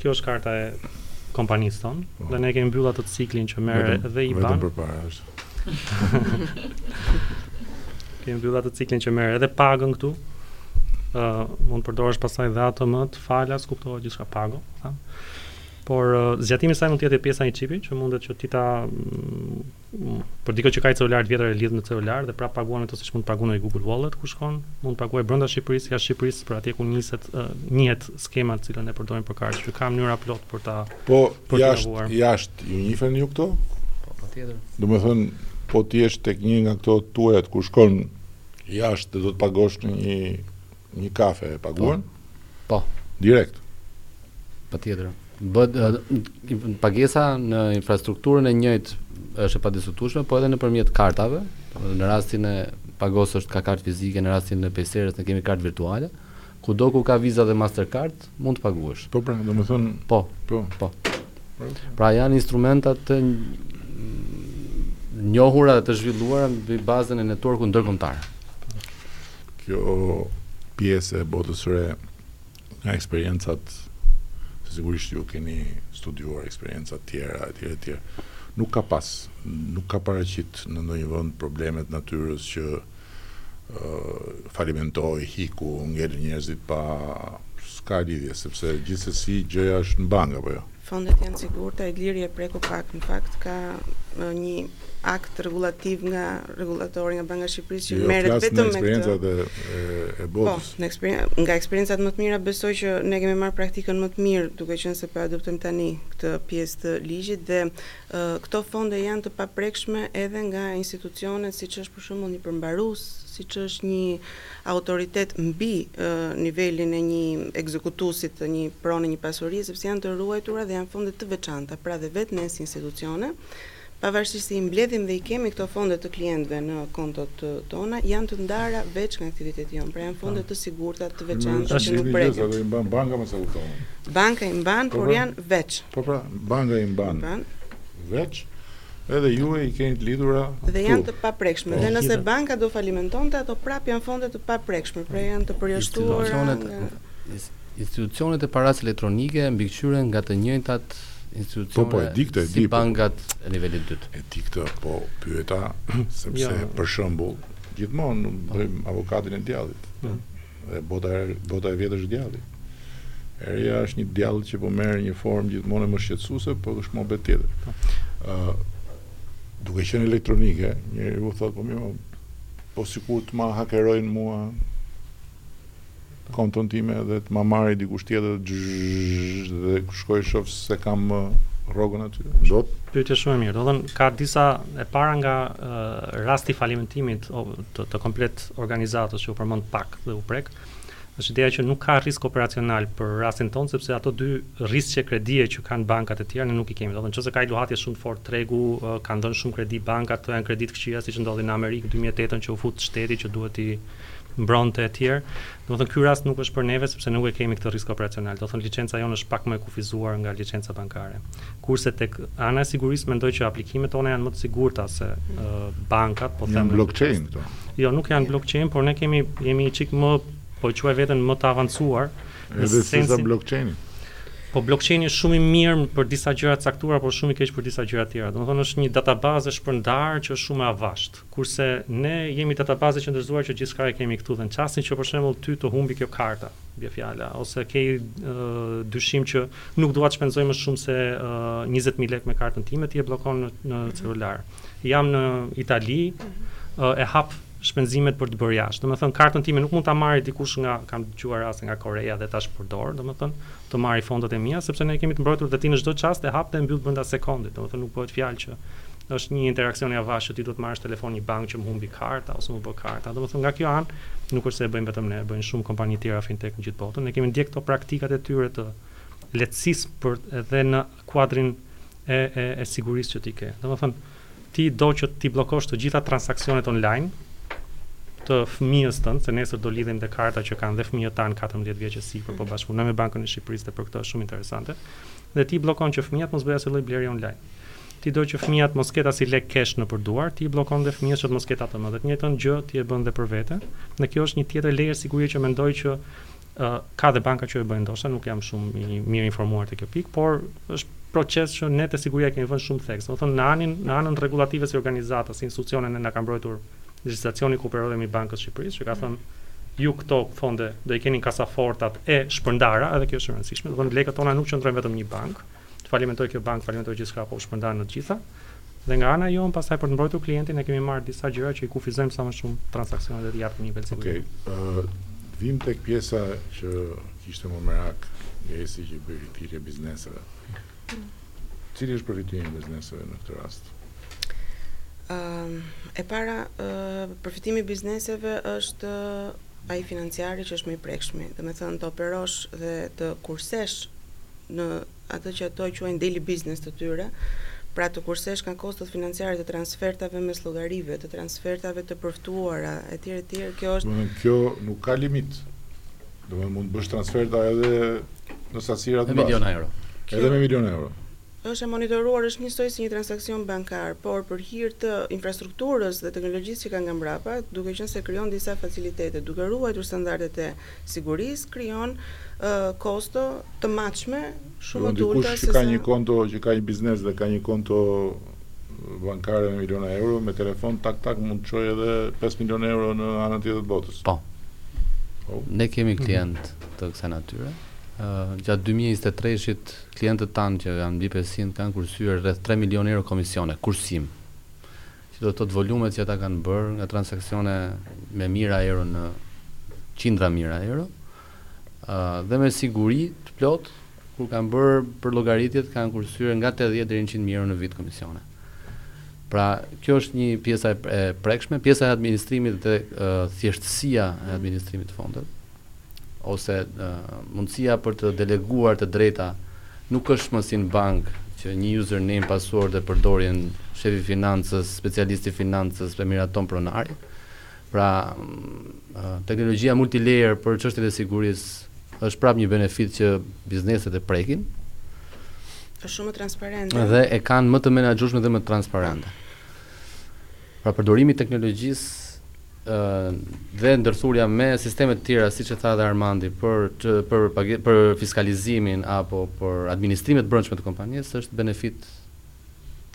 Kjo është karta e kompanisë tonë po. dhe ne kemi mbyllur atë ciklin që merr dhe i ban. Vetëm përpara është. kemi mbyllur atë ciklin që merr edhe pagën këtu. ë uh, mund të përdorësh pastaj dhe ATM-të falas, kuptohet gjithçka pago, thënë. Por uh, zgjatimi i saj mund të jetë pjesa e një çipi që mundet që ti ta mm, për dikë që ka një celular të vjetër e lidh me celular dhe prap paguan ato siç mund të paguani në Google Wallet ku shkon, mund të paguaj brenda Shqipërisë, jashtë Shqipërisë për atje ku niset uh, njihet skema të cilën e përdorin për kartë, që ka mënyra plot për ta po për jashtë jashtë ju njihen ju këto? Po patjetër. Do të thënë po të jesh tek një nga këto tuajat ku shkon jashtë dhe do të paguash në një Një kafe e paguan? Po. Direkt. Patjetër. Bëhet pagesa në infrastrukturën e njëjtë është e padiskutueshme, po edhe nëpërmjet kartave. Në rastin e Pagos është ka kartë fizike, në rastin e Payserës ne kemi kartë virtuale. Kudo ku ka Visa dhe Mastercard, mund të paguash. Po pra, domethënë po, po. Po. Pra janë instrumenta të njohura dhe të zhvilluara mbi bazën e networkut ndërkombëtar. Kjo pjesë e botës së re nga eksperiencat se sigurisht ju keni studiuar eksperiencat tjera e tjera e tjera nuk ka pas nuk ka paraqit në ndonjë vend probleme të natyrës që falimentoi, iku, ngel njerëzit pa s'ka lidhje sepse gjithsesi gjëja është në bankë apo jo. Fondet janë të sigurta, Iliri e preku pak, në fakt ka një akt rregullativ nga rregullatori nga Banka e Shqipërisë që jo, merret vetëm me këtë. Dhe, e, e po, botës. Po, në eksperien nga eksperiencat më të mira besoj që ne kemi marrë praktikën më të mirë, duke qenë se po adoptojmë tani këtë pjesë të ligjit dhe uh, këto fonde janë të paprekshme edhe nga institucionet siç është Për shembull, një përmbarues, siç është një autoritet mbi nivelin e një ekzekutuesi të një prone, një pasurie, sepse janë të ruajtura dhe janë fonde të veçanta, pra dhe vetë ne si institucione, pavarësisht se i mbledhim dhe i kemi këto fonde të klientëve në kontot tona, janë të ndara veç nga aktiviteti jonë, pra janë fonde të sigurta, të veçanta që nuk preken. Ato i mban banka me sa kuptoj. Banka i mban, po, por pra, janë veç. Po pra, banka i mban. Mban. Veç. Edhe ju e i keni të lidhura këtu. Dhe janë të paprekshme. Dhe nëse banka do falimentonte, ato prapë janë fonde të paprekshme, pra janë të përjashtuara nga institucionet e parasë elektronike mbikëqyren nga të njëjtat institucione po, po, e di këtë, e di, si po, po. bankat e nivelit të dytë. E di këtë, po pyeta, sepse për shembull, gjithmonë bëjmë avokatin e djallit. Mm. Dhe bota e bota e vjetër është djalli. E reja është një djall që po merr një formë gjithmonë e më shqetësuese, po është muhabet tjetër. Ë po. uh, duke qenë elektronike, njeriu thotë po mirë po sikur të ma hakerojnë mua konton time dhe të ma marrë dikush tjetër dhe shkoj shof s'e kam rrogën aty. Do të pyetje shumë e mirë. Domethënë ka disa e para nga uh, rasti falimentimit të, të komplet organizatës që u përmend pak dhe u prek, është ideja që nuk ka risk operacional për rastin tonë, sepse ato dy risqe kredie që kanë bankat e tjera ne nuk i kemi. Domethënë nëse ka luhatje shumë të fortë tregu, kanë dhënë shumë kredi bankat, këto janë kredi të këqija siç ndodhi në Amerikë në 2008-ën që u fut shteti që duhet t'i mbronte etj. Domethënë ky rast nuk është për neve sepse nuk e kemi këtë risk operacional, domethënë liçenca jonë është pak më e kufizuar nga liçenca bankare. Kurse tek ana e sigurisë mendoj që aplikimet tona janë më të sigurta se bankat, po them Janë blockchain këto. Jo, nuk janë blockchain, por ne kemi jemi një çik më po e quaj veten më të avancuar në Edhe sensin e blockchain. Po blockchain është shumë i mirë për disa gjëra të caktuara, por shumë i keq për disa gjëra të tjera. Domethënë është një database e shpërndarë që është shumë e avasht. Kurse ne jemi database e qendërzuar që gjithçka e kemi këtu dhe në çastin që për shembull ty të humbi kjo karta, bie fjala, ose ke dyshim që nuk dua të shpenzoj më shumë se njëzet mijë lekë me kartën time, ti e bllokon në në celular. Jam në Itali, e hap shpenzimet për të bërë jashtë. Domethënë kartën time nuk mund ta marrë dikush nga kam dëgjuar raste nga Koreja dhe ta shpërdorë, domethënë të marrë fondet e mia, sepse ne kemi të mbrojtur dhe ti në çdo çast e hap dhe e mbyll brenda sekondit, domethënë nuk bëhet fjalë që është një interaksion i avashtë që ti duhet të marrësh telefon një bankë që më humbi karta ose m'u bë karta. Domethënë nga kjo anë nuk është se e bëjmë vetëm ne, e bëjnë shumë kompani tjera fintech në gjithë botën. Ne kemi ndjek këto praktikat e tyre të lehtësisë për edhe në kuadrin e e e sigurisë që ti ke. Domethënë, ti do që t'i bllokosh të gjitha transaksionet online të fëmijës tënd, se nesër do lidhim dhe karta që kanë dhe fëmijët tanë 14 vjeç e sipër, po mhm. bashkëpunojmë me Bankën e Shqipërisë dhe për këtë është shumë interesante. Dhe ti bllokon që fëmijët mos bëjë asnjë lloj blerje online. Ti do që fëmijët mos ketë asnjë lek cash nëpër duar, ti bllokon dhe fëmijët që të mos ketë atë më. Dhe të njëjtën gjë ti e bën dhe për vete. Dhe kjo është një tjetër layer sigurie që mendoj që ka dhe banka që e bëjnë ndoshta, nuk jam shumë i mirinformuar te kjo pikë, por është proces që ne te siguria e kemi vënë shumë theks. Domethënë në anën në anën rregullative si organizata, si institucione ne na ka mbrojtur legjislacioni ku operohemi i Bankës së Shqipërisë, që ka mm. thënë ju këto fonde do i keni kasafortat e shpërndara, edhe kjo është e rëndësishme. Domethënë lekët tona nuk qëndrojnë vetëm në një bankë. Falimentoi kjo bankë, falimentoi gjithçka po shpërndarë në të gjitha. Dhe nga ana jonë pastaj për të mbrojtur klientin ne kemi marrë disa gjëra që i kufizojmë sa më shumë transaksionet dhe t'i japim një nivel sigurie. Okej, ë të vijmë tek pjesa që kishte më merak Grejsi që bëri thirrje bizneseve. Cili është përfitimi i bizneseve në këtë rast? Ë e para ë përfitimi i bizneseve është ai financiari që është më i prekshmi, domethënë të operosh dhe të kursesh në atë që ato e quajnë daily business të tyre, pra të kursesh nga kostot financiare të transfertave mes llogarive, të transfertave të përftuara etj etj, kjo është Domethënë kjo nuk ka limit. Domethënë mund të bësh transferta edhe në sasira të mëdha, miliona euro. Edhe me miliona euro. Është e monitoruar, është njësoj si një transaksion bankar, por për hir të infrastrukturës dhe teknologjisë që ka nga mbrapa, duke qenë se krijon disa facilitete, duke ruajtur standardet e sigurisë krijon kosto të matshme shumë më të ulëta se sa. Dikush që ka një konto, që ka një biznes dhe ka një konto bankare me miliona euro, me telefon tak tak mund të çojë edhe 5 miliona euro në anën tjetër të botës. Po. po. Ne kemi mhm. klientë të kësaj natyre. Uh, gjatë 2023-shit klientët tanë që janë mbi 500 kanë kursyer rreth 3 milionë euro komisione, kursim. që do të thotë volumet që ata kanë bërë nga transaksione me mijëra euro në qindra mijëra euro, ë dhe me siguri të plotë kur kanë bërë përllogaritjet kanë kursyer nga 80 deri në 100 mijë euro në vit komisione. Pra, kjo është një pjesa e prekshme, pjesa e administrimit dhe uh, thjeshtësia e administrimit të fondeve. ose mundësia për të deleguar të drejta nuk është më si në bankë që një user name password e përdorin shefi i financës, specialisti i financës dhe miraton pronari. Pra, teknologjia multilayer për çështjet e sigurisë është prapë një benefit që bizneset e prekin. Është shumë transparente. Dhe e kanë më të menaxhueshme dhe më transparente. Pra përdorimi i teknologjisë dhe ndërthurja me sisteme të tjera siç e tha edhe Armandi për të për për fiskalizimin apo për administrimet e brendshme të kompanisë është benefit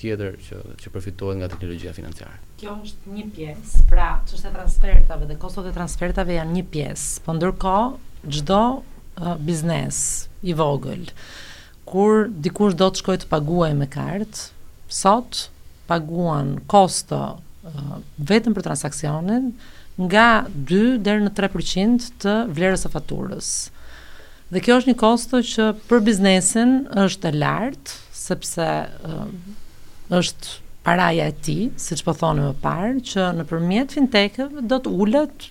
tjetër që që përfitohet nga teknologjia financiare. Kjo është një pjesë, pra çështja e transfertave dhe kostot e transfertave janë një pjesë, po ndërkohë çdo biznes i vogël kur dikush do të shkojë të paguajë me kartë sot paguan kosto vetëm për transaksionin nga dy deri në tre përqind të vlerës së faturës. Dhe kjo është një kosto që për biznesin është e lartë, sepse është paraja e tij, siç po thonim më parë, që nëpërmjet fintech-eve do të ulet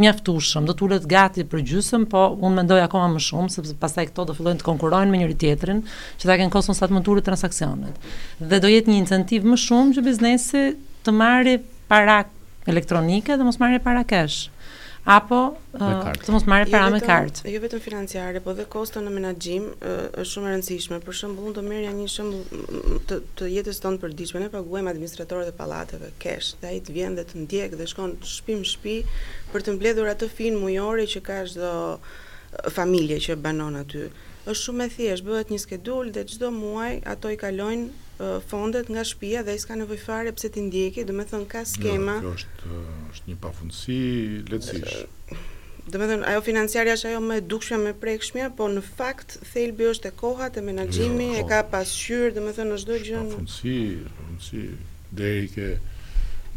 mjaftueshëm, do të ulet gati për gjysmë, po unë mendoj akoma më shumë, sepse pastaj këto do fillojnë të konkurrojnë me njëri-tjetrin, që ta kenë koston sa më të ulët transaksionet. Dhe do jetë një incentiv më shumë që biznesi të marri para elektronike dhe mos marrë para cash apo të mos marrë jo para me kartë. Jo vetëm financiare, po dhe kosto në menaxhim është shumë e rëndësishme. Për shembull, unë do merrja një shembull të të jetës tonë të përditshme, ne paguajmë administratorët e pallateve. kesh, dhe ai të vjen dhe të ndjek dhe shkon shpi më shpi për të mbledhur atë fee-në mujore që ka çdo familje që banon aty. Është shumë e thjeshtë, bëhet një skedul dhe çdo muaj ato i kalojnë fondet nga shpia dhe ai s'ka nevojë fare pse t'i ndjeki, domethënë ka jo, skema. Kjo është është një pafundësi lehtësish. Domethënë ajo financiarja është ajo më e dukshme, më e prekshme, po në fakt Thelbi është te koha, te menaxhimi, e ka pasqyrë, domethënë në çdo gjë. Ka mundësi, ka mundësi deri ke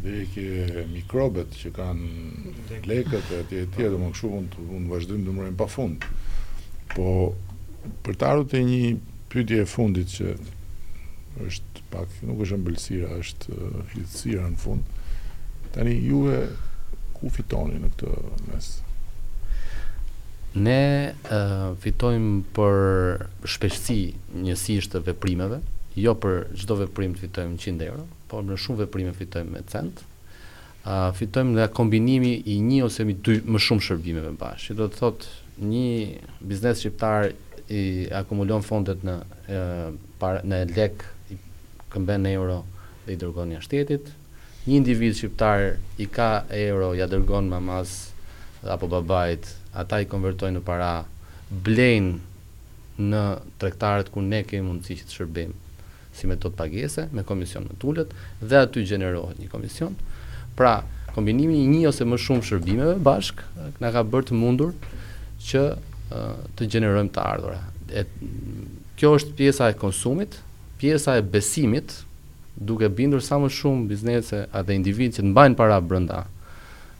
deri ke mikrobet që kanë lekët e etj etj, domethënë kështu mund të mund vazhdojmë të numërojmë pafund. Po për të ardhur te një pyetje e fundit që është pak, nuk është ëmbëlsira, është hidhësira në fund. Tani juve ku fitoni në këtë mes? Ne Fitojmë për shpeshtësi njësish të veprimeve, jo që çdo veprim të fitojmë njëqind euro, por në shumë veprime fitojmë me cent. Fitojmë nga kombinimi i një ose dy më shumë shërbimeve bashkë, që do të thotë një biznes shqiptar i akumulon fondet në e, para, në lek, i këmben në euro dhe i dërgon jashtë shtetit, Një individ shqiptar i ka euro ia dërgon mamasë apo babait ata i konvertojnë në para blejnë në tregtarët ku ne kemi mundësi që të shërbejmë si metodë pagese me komision më të ulët dhe aty gjenerohet një komision pra kombinimi i një ose më shumë shërbimeve bashkë na ka bërë të mundur që të gjenerojmë të ardhura e kjo është pjesa e konsumit pjesa e besimit duke bindur sa më shumë biznese dhe individë që të mbajnë para brenda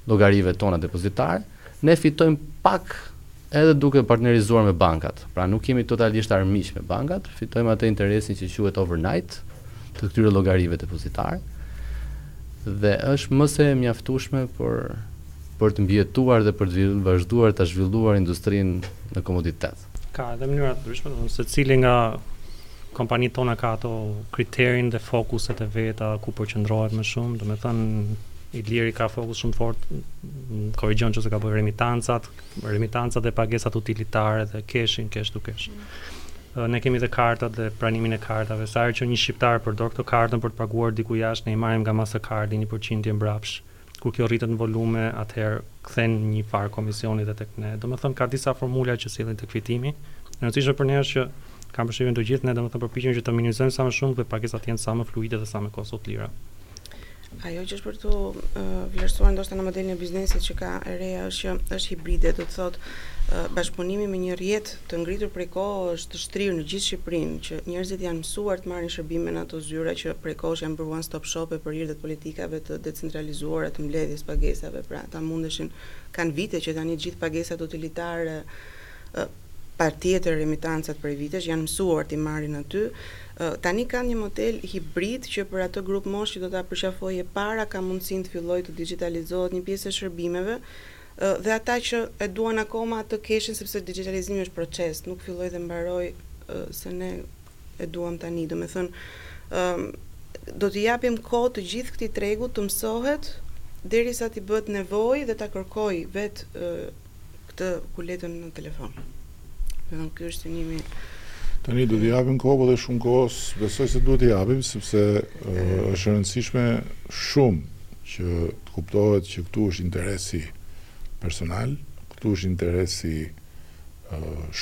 llogarive tona depozitare, ne fitojmë pak edhe duke partnerizuar me bankat. Pra nuk jemi totalisht armiq me bankat, fitojmë atë interesin që quhet overnight të këtyre llogarive depozitare dhe është më se e mjaftueshme për për të mbijetuar dhe për të vazhduar të zhvilluar industrinë në komoditet. Ka edhe mënyra të ndryshme, domethënë secili nga kompanitë tona ka ato kriterin dhe fokuset e veta ku përqendrohet më shumë, domethënë Iliri ka fokus shumë fort korrigjo nëqoftëse gabojë remitancat, remitancat dhe pagesat utilitare dhe keshin, kesh tu kesh. Mm. Ne kemi dhe kartat dhe pranimin e kartave. Sa herë që një shqiptar përdor këtë kartën për të paguar diku jashtë, ne i marrim nga Mastercard një përqindje mbrapsht. Kur kjo rritet në volume, atëherë kthen një farë komisioni dhe tek ne. Domethënë ka disa formula që sjellin tek fitimi. E rëndësishme për ne është që kam përshtypjen të gjithë ne domethënë përpiqemi që të minimizojmë sa më shumë dhe pagesat të jenë sa më fluide dhe sa më kosto të lira. Ajo që është për t'u vlerësuar ndoshta në modelin e biznesit që ka e reja është që është hibride, do të thotë bashkëpunimi me një rrjet të ngritur prej kohësh të shtrirë në gjithë Shqipërinë, që njerëzit janë mësuar të marrin shërbime në ato zyra që prej kohësh janë bërë one stop shop e për hir të politikave të decentralizuara të mbledhjes pagesave, pra ata mundeshin kanë vite që tani gjithë pagesat utilitare patjetër remitancat prej vitesh janë mësuar t'i marrin aty, tani kanë një model hibrid që për atë grup moshë që do ta përqafojë e para ka mundësinë të fillojë të dixhitalizohet një pjesë e shërbimeve, Dhe ata që e duan akoma keshin sepse dixhitalizimi është proces, nuk filloi dhe mbaroi se ne e duam tani. Domethënë, ë do t'i japim kohë të gjithë këtij tregu të mësohet derisa t'i bëhet nevojë dhe ta kërkojë vetë këtë kuletën në telefon. Vetëm ky është synimi. Tani do t'i japim kohë, por dhe shumë kohë besoj s'duhet t'i japim, sepse është e rëndësishme shumë që të kuptohet që këtu është interesi personal, këtu është interesi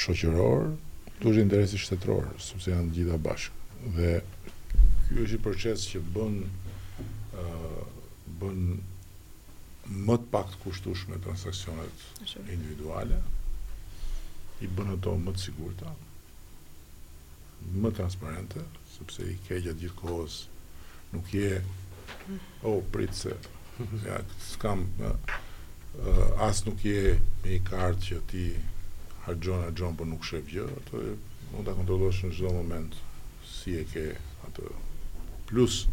shoqëror, këtu është interesi shtetëror, sepse janë të gjitha bashkë. Dhe ky është një proces që bën bën më të pak të kushtueshme transaksionet individuale, i bën ato më të sigurta, më transparente, sepse i ke gjatë gjithë kohës, nuk je, o, oh, prit se, ja, s'kam, uh, as nuk je me një kartë që ti harxhon, harxhon, por po nuk shef gjë, ato e mund ta kontrollosh në çdo moment. Si e ke ato plus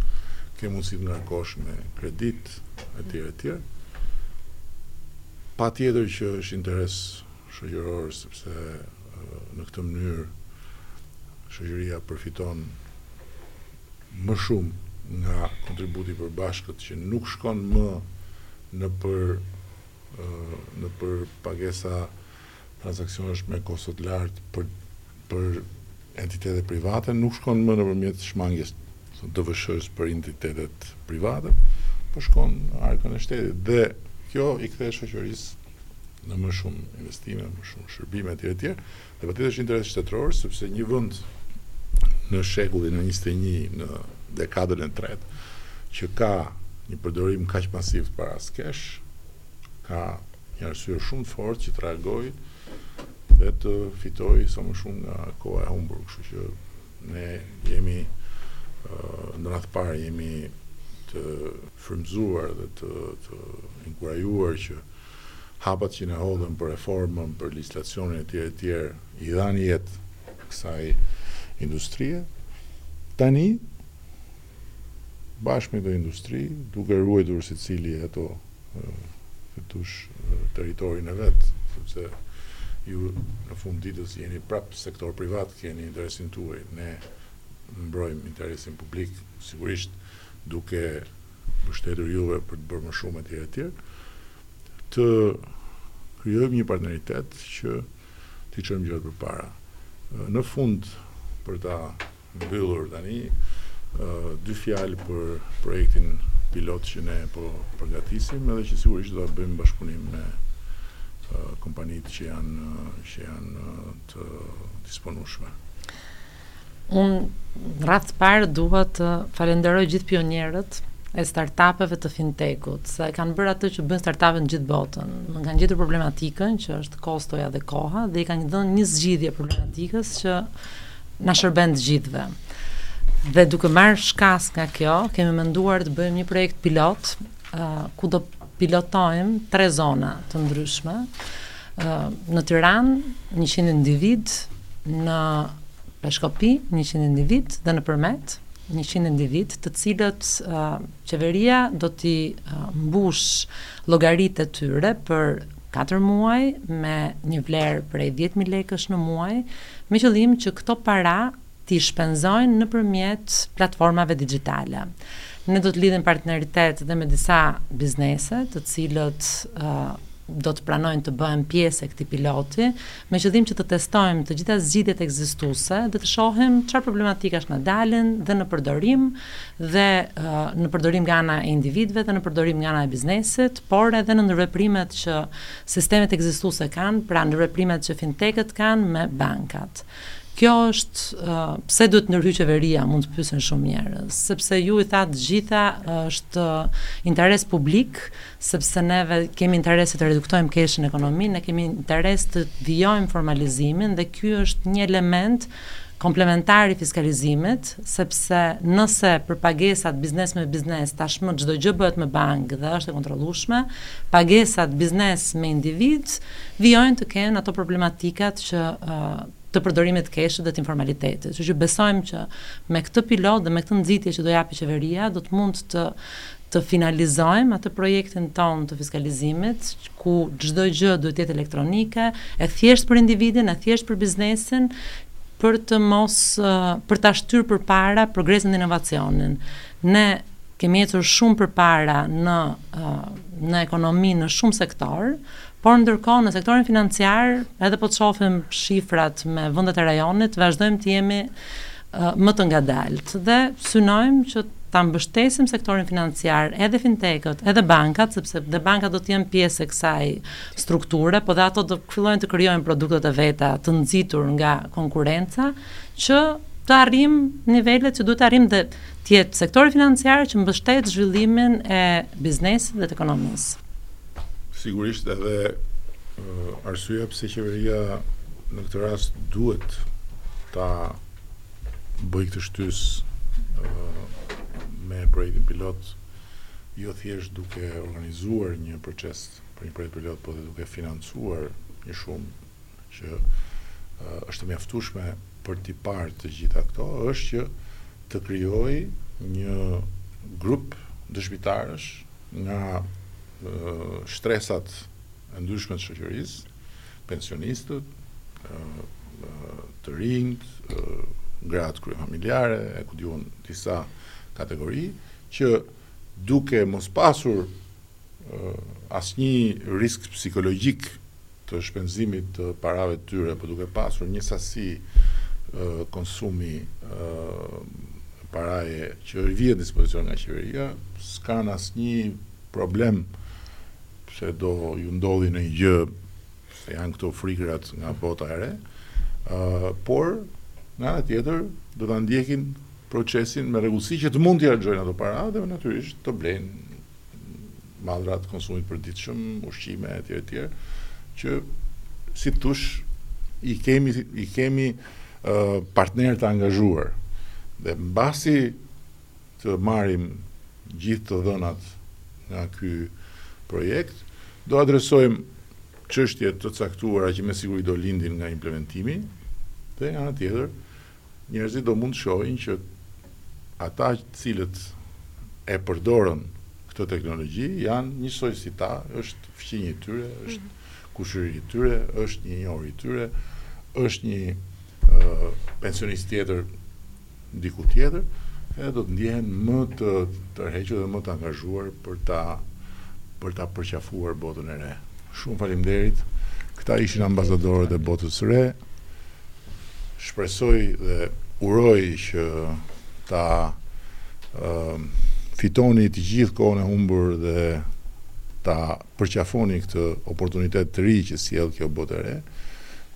ke mundësi të ngarkosh me kredi etj etj. Patjetër që është interes shoqëror sepse në këtë mënyrë shoqëria përfiton më shumë nga kontributi i përbashkët që nuk shkon më nëpër nëpër pagesa Transaksionesh me kosto të lartë për për entitete private, nuk shkon më nëpërmjet shmangies së DVSH-së për entitetet private, por shkon në arkën e shtetit dhe kjo i kthehet shoqërisë në më shumë investime, më shumë shërbime etj etj. Dhe patjetër është interes shtetëror sepse një vend në shekullin e 21 në dekadën e tretë që ka një përdorim kaq masiv të parasë cash, ka një arsye shumë të fortë që të reagojë dhe të fitojë sa më shumë nga koha e humbur, kështu që ne jemi në radhë të parë jemi të frymëzuar dhe të të inkurajuar që hapat që ne hodhëm për reformën, për legjislacionin e tjerë e tjerë, i dhanë jetë kësaj industrie. Tani bashkë me këtë industri, duke ruajtur secili atë kutush territorin e vet, sepse ju në fund të ditës jeni prapë sektor privat, keni interesin tuaj, ne mbrojmë interesin publik, sigurisht duke mbështetur juve për të bërë më shumë etj etj. Të krijojmë një partneritet që t'i çojmë gjërat përpara. Në fund për ta mbyllur tani, dy fjalë për projektin pilot që ne po përgatisim edhe që sigurisht do ta bëjmë bashkëpunim me kompanitë që janë që janë të disponueshme. Unë radhë të parë dua të falenderoj gjithë pionierët e startupeve të fintechut, se kanë bërë atë që bëjnë startupet në gjithë botën. Domethënë kanë gjetur problematikën që është kostoja dhe koha dhe i kanë dhënë një zgjidhje problematikës që na shërben të gjithëve. Dhe duke marrë shkas nga kjo, kemi menduar të bëjmë një projekt pilot, uh, ku do pilotojmë tre zona të ndryshme. Uh, në Tiranë, 100 individë, në Peshkopi, 100 individë, dhe në Përmet, 100 individë, të cilët uh, qeveria do t'i uh, mbushë llogaritë e tyre për katër muaj me një vlerë prej dhjetë mijë lekësh në muaj, me qëllim që këto para t'i shpenzojnë nëpërmjet platformave dixhitale. Ne do të lidhim partneritet dhe me disa biznese, të cilët do të pranojnë të bëhen pjesë e këtij piloti, me qëllim që të testojmë të gjitha zgjidhjet ekzistuese dhe të shohim çfarë problematikash na dalin dhe në përdorim dhe në përdorim nga ana e individëve dhe në përdorim nga ana e biznesit, por edhe në ndërveprimet që sistemet ekzistuese kanë, pra ndërveprimet që fintech-ët kanë me bankat. Kjo është pse duhet të ndërhyjë qeveria, mund të pyesin shumë njerëz, sepse siç u tha të gjitha është interes publik sepse neve kemi interes që të reduktojmë keshin në ekonomi, ne kemi interes të vijojmë formalizimin dhe ky është një element komplementar i fiskalizimit, sepse nëse për pagesat biznes me biznes tashmë çdo gjë bëhet me bankë dhe është e kontrollueshme, pagesat biznes me individ vijojnë të kenë ato problematikat që të përdorimit të keshit dhe të informalitetit. Kështu që besojmë që me këtë pilot dhe me këtë nxitje që do japë qeveria, do të mund të të finalizojmë atë projektin tonë të fiskalizimit, ku çdo gjë duhet të jetë elektronike, e thjeshtë për individin, e thjeshtë për biznesin, për të mos, për ta shtyrë përpara progresin dhe inovacionin. Ne kemi ecur shumë përpara në në ekonomi në shumë sektorë, por ndërkohë në sektorin financiar, edhe po të shohim shifrat me vendet e rajonit, vazhdojmë të jemi më të ngadaltë dhe synojmë që ta mbështesim sektorin financiar, edhe fintechët, edhe bankat, sepse dhe bankat do të jenë pjesë e kësaj strukture, po dhe ato do të fillojnë të krijojnë produktet e veta, të nxitur nga konkurrenca, që të arrijmë nivelet që duhet të arrijmë dhe të jetë sektori financiar që mbështet zhvillimin e biznesit dhe të ekonomisë. Sigurisht edhe arsyeja pse qeveria në këtë rast duhet ta bëjë këtë shtysë me projektin pilot, jo thjesht duke organizuar një proces për një projekt pilot, por edhe duke financuar një shumë që është e mjaftueshme për t'i parë të gjitha këto, është që të krijojë një grup dëshmitarësh nga shtresat e ndryshme të shoqërisë, pensionistët, të rinjtë, gratë kryefamiljare, e ku di unë disa kategori, që duke mos pasur asnjë risk psikologjik të shpenzimit të parave të tyre, por duke pasur një sasi konsumi paraje që i vihet në dispozicion nga qeveria, s'kanë asnjë problem se do ju ndodhi ndonjë gjë se janë këto frikërat nga bota e re, uh, por nga ana tjetër do ta ndjekin procesin me rregullsi që të mund t'i harxhojnë ato para dhe natyrisht të blejnë mallrat konsumit përditshëm, ushqime etj etj që siç u tha i kemi i kemi partnerë të angazhuar dhe mbasi të marrim gjithë të dhënat nga ky projekt, do adresojmë çështje të caktuara që me siguri do lindin nga implementimi dhe nga ana tjetër Njerëzit do mund të shohin që ata të cilët e përdorën këtë teknologji janë njësoj si ta, është fqinji i tyre, është mhm. kushëriri i tyre, është një i njohur i tyre, është një uh, pensionist tjetër diku tjetër, edhe do të ndjehen më të tërhequr dhe më të angazhuar për ta për ta përqafuar botën e re. Shumë faleminderit. Këta ishin ambasadorët e botës së re. Shpresoj dhe uroj që ta fitoni të gjithë kohën e humbur dhe ta përqafoni këtë oportunitet të ri që sjell kjo botë e re,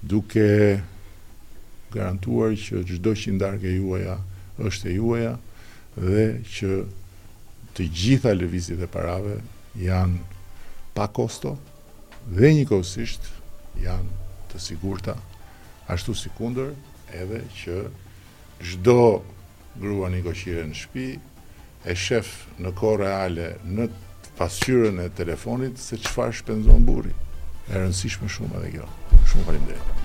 duke garantuar që çdo qindarkë e juaja është e juaja dhe që të gjitha lëvizjet e parave janë pa kosto, Dhe njëkohësisht janë të sigurta, ashtu sikundër edhe që çdo grua nikoqire në shpi e shef në kohë reale në pasqyrën e telefonit se çfarë shpenzon burri. E rëndësishme shumë edhe kjo. Shumë faleminderit.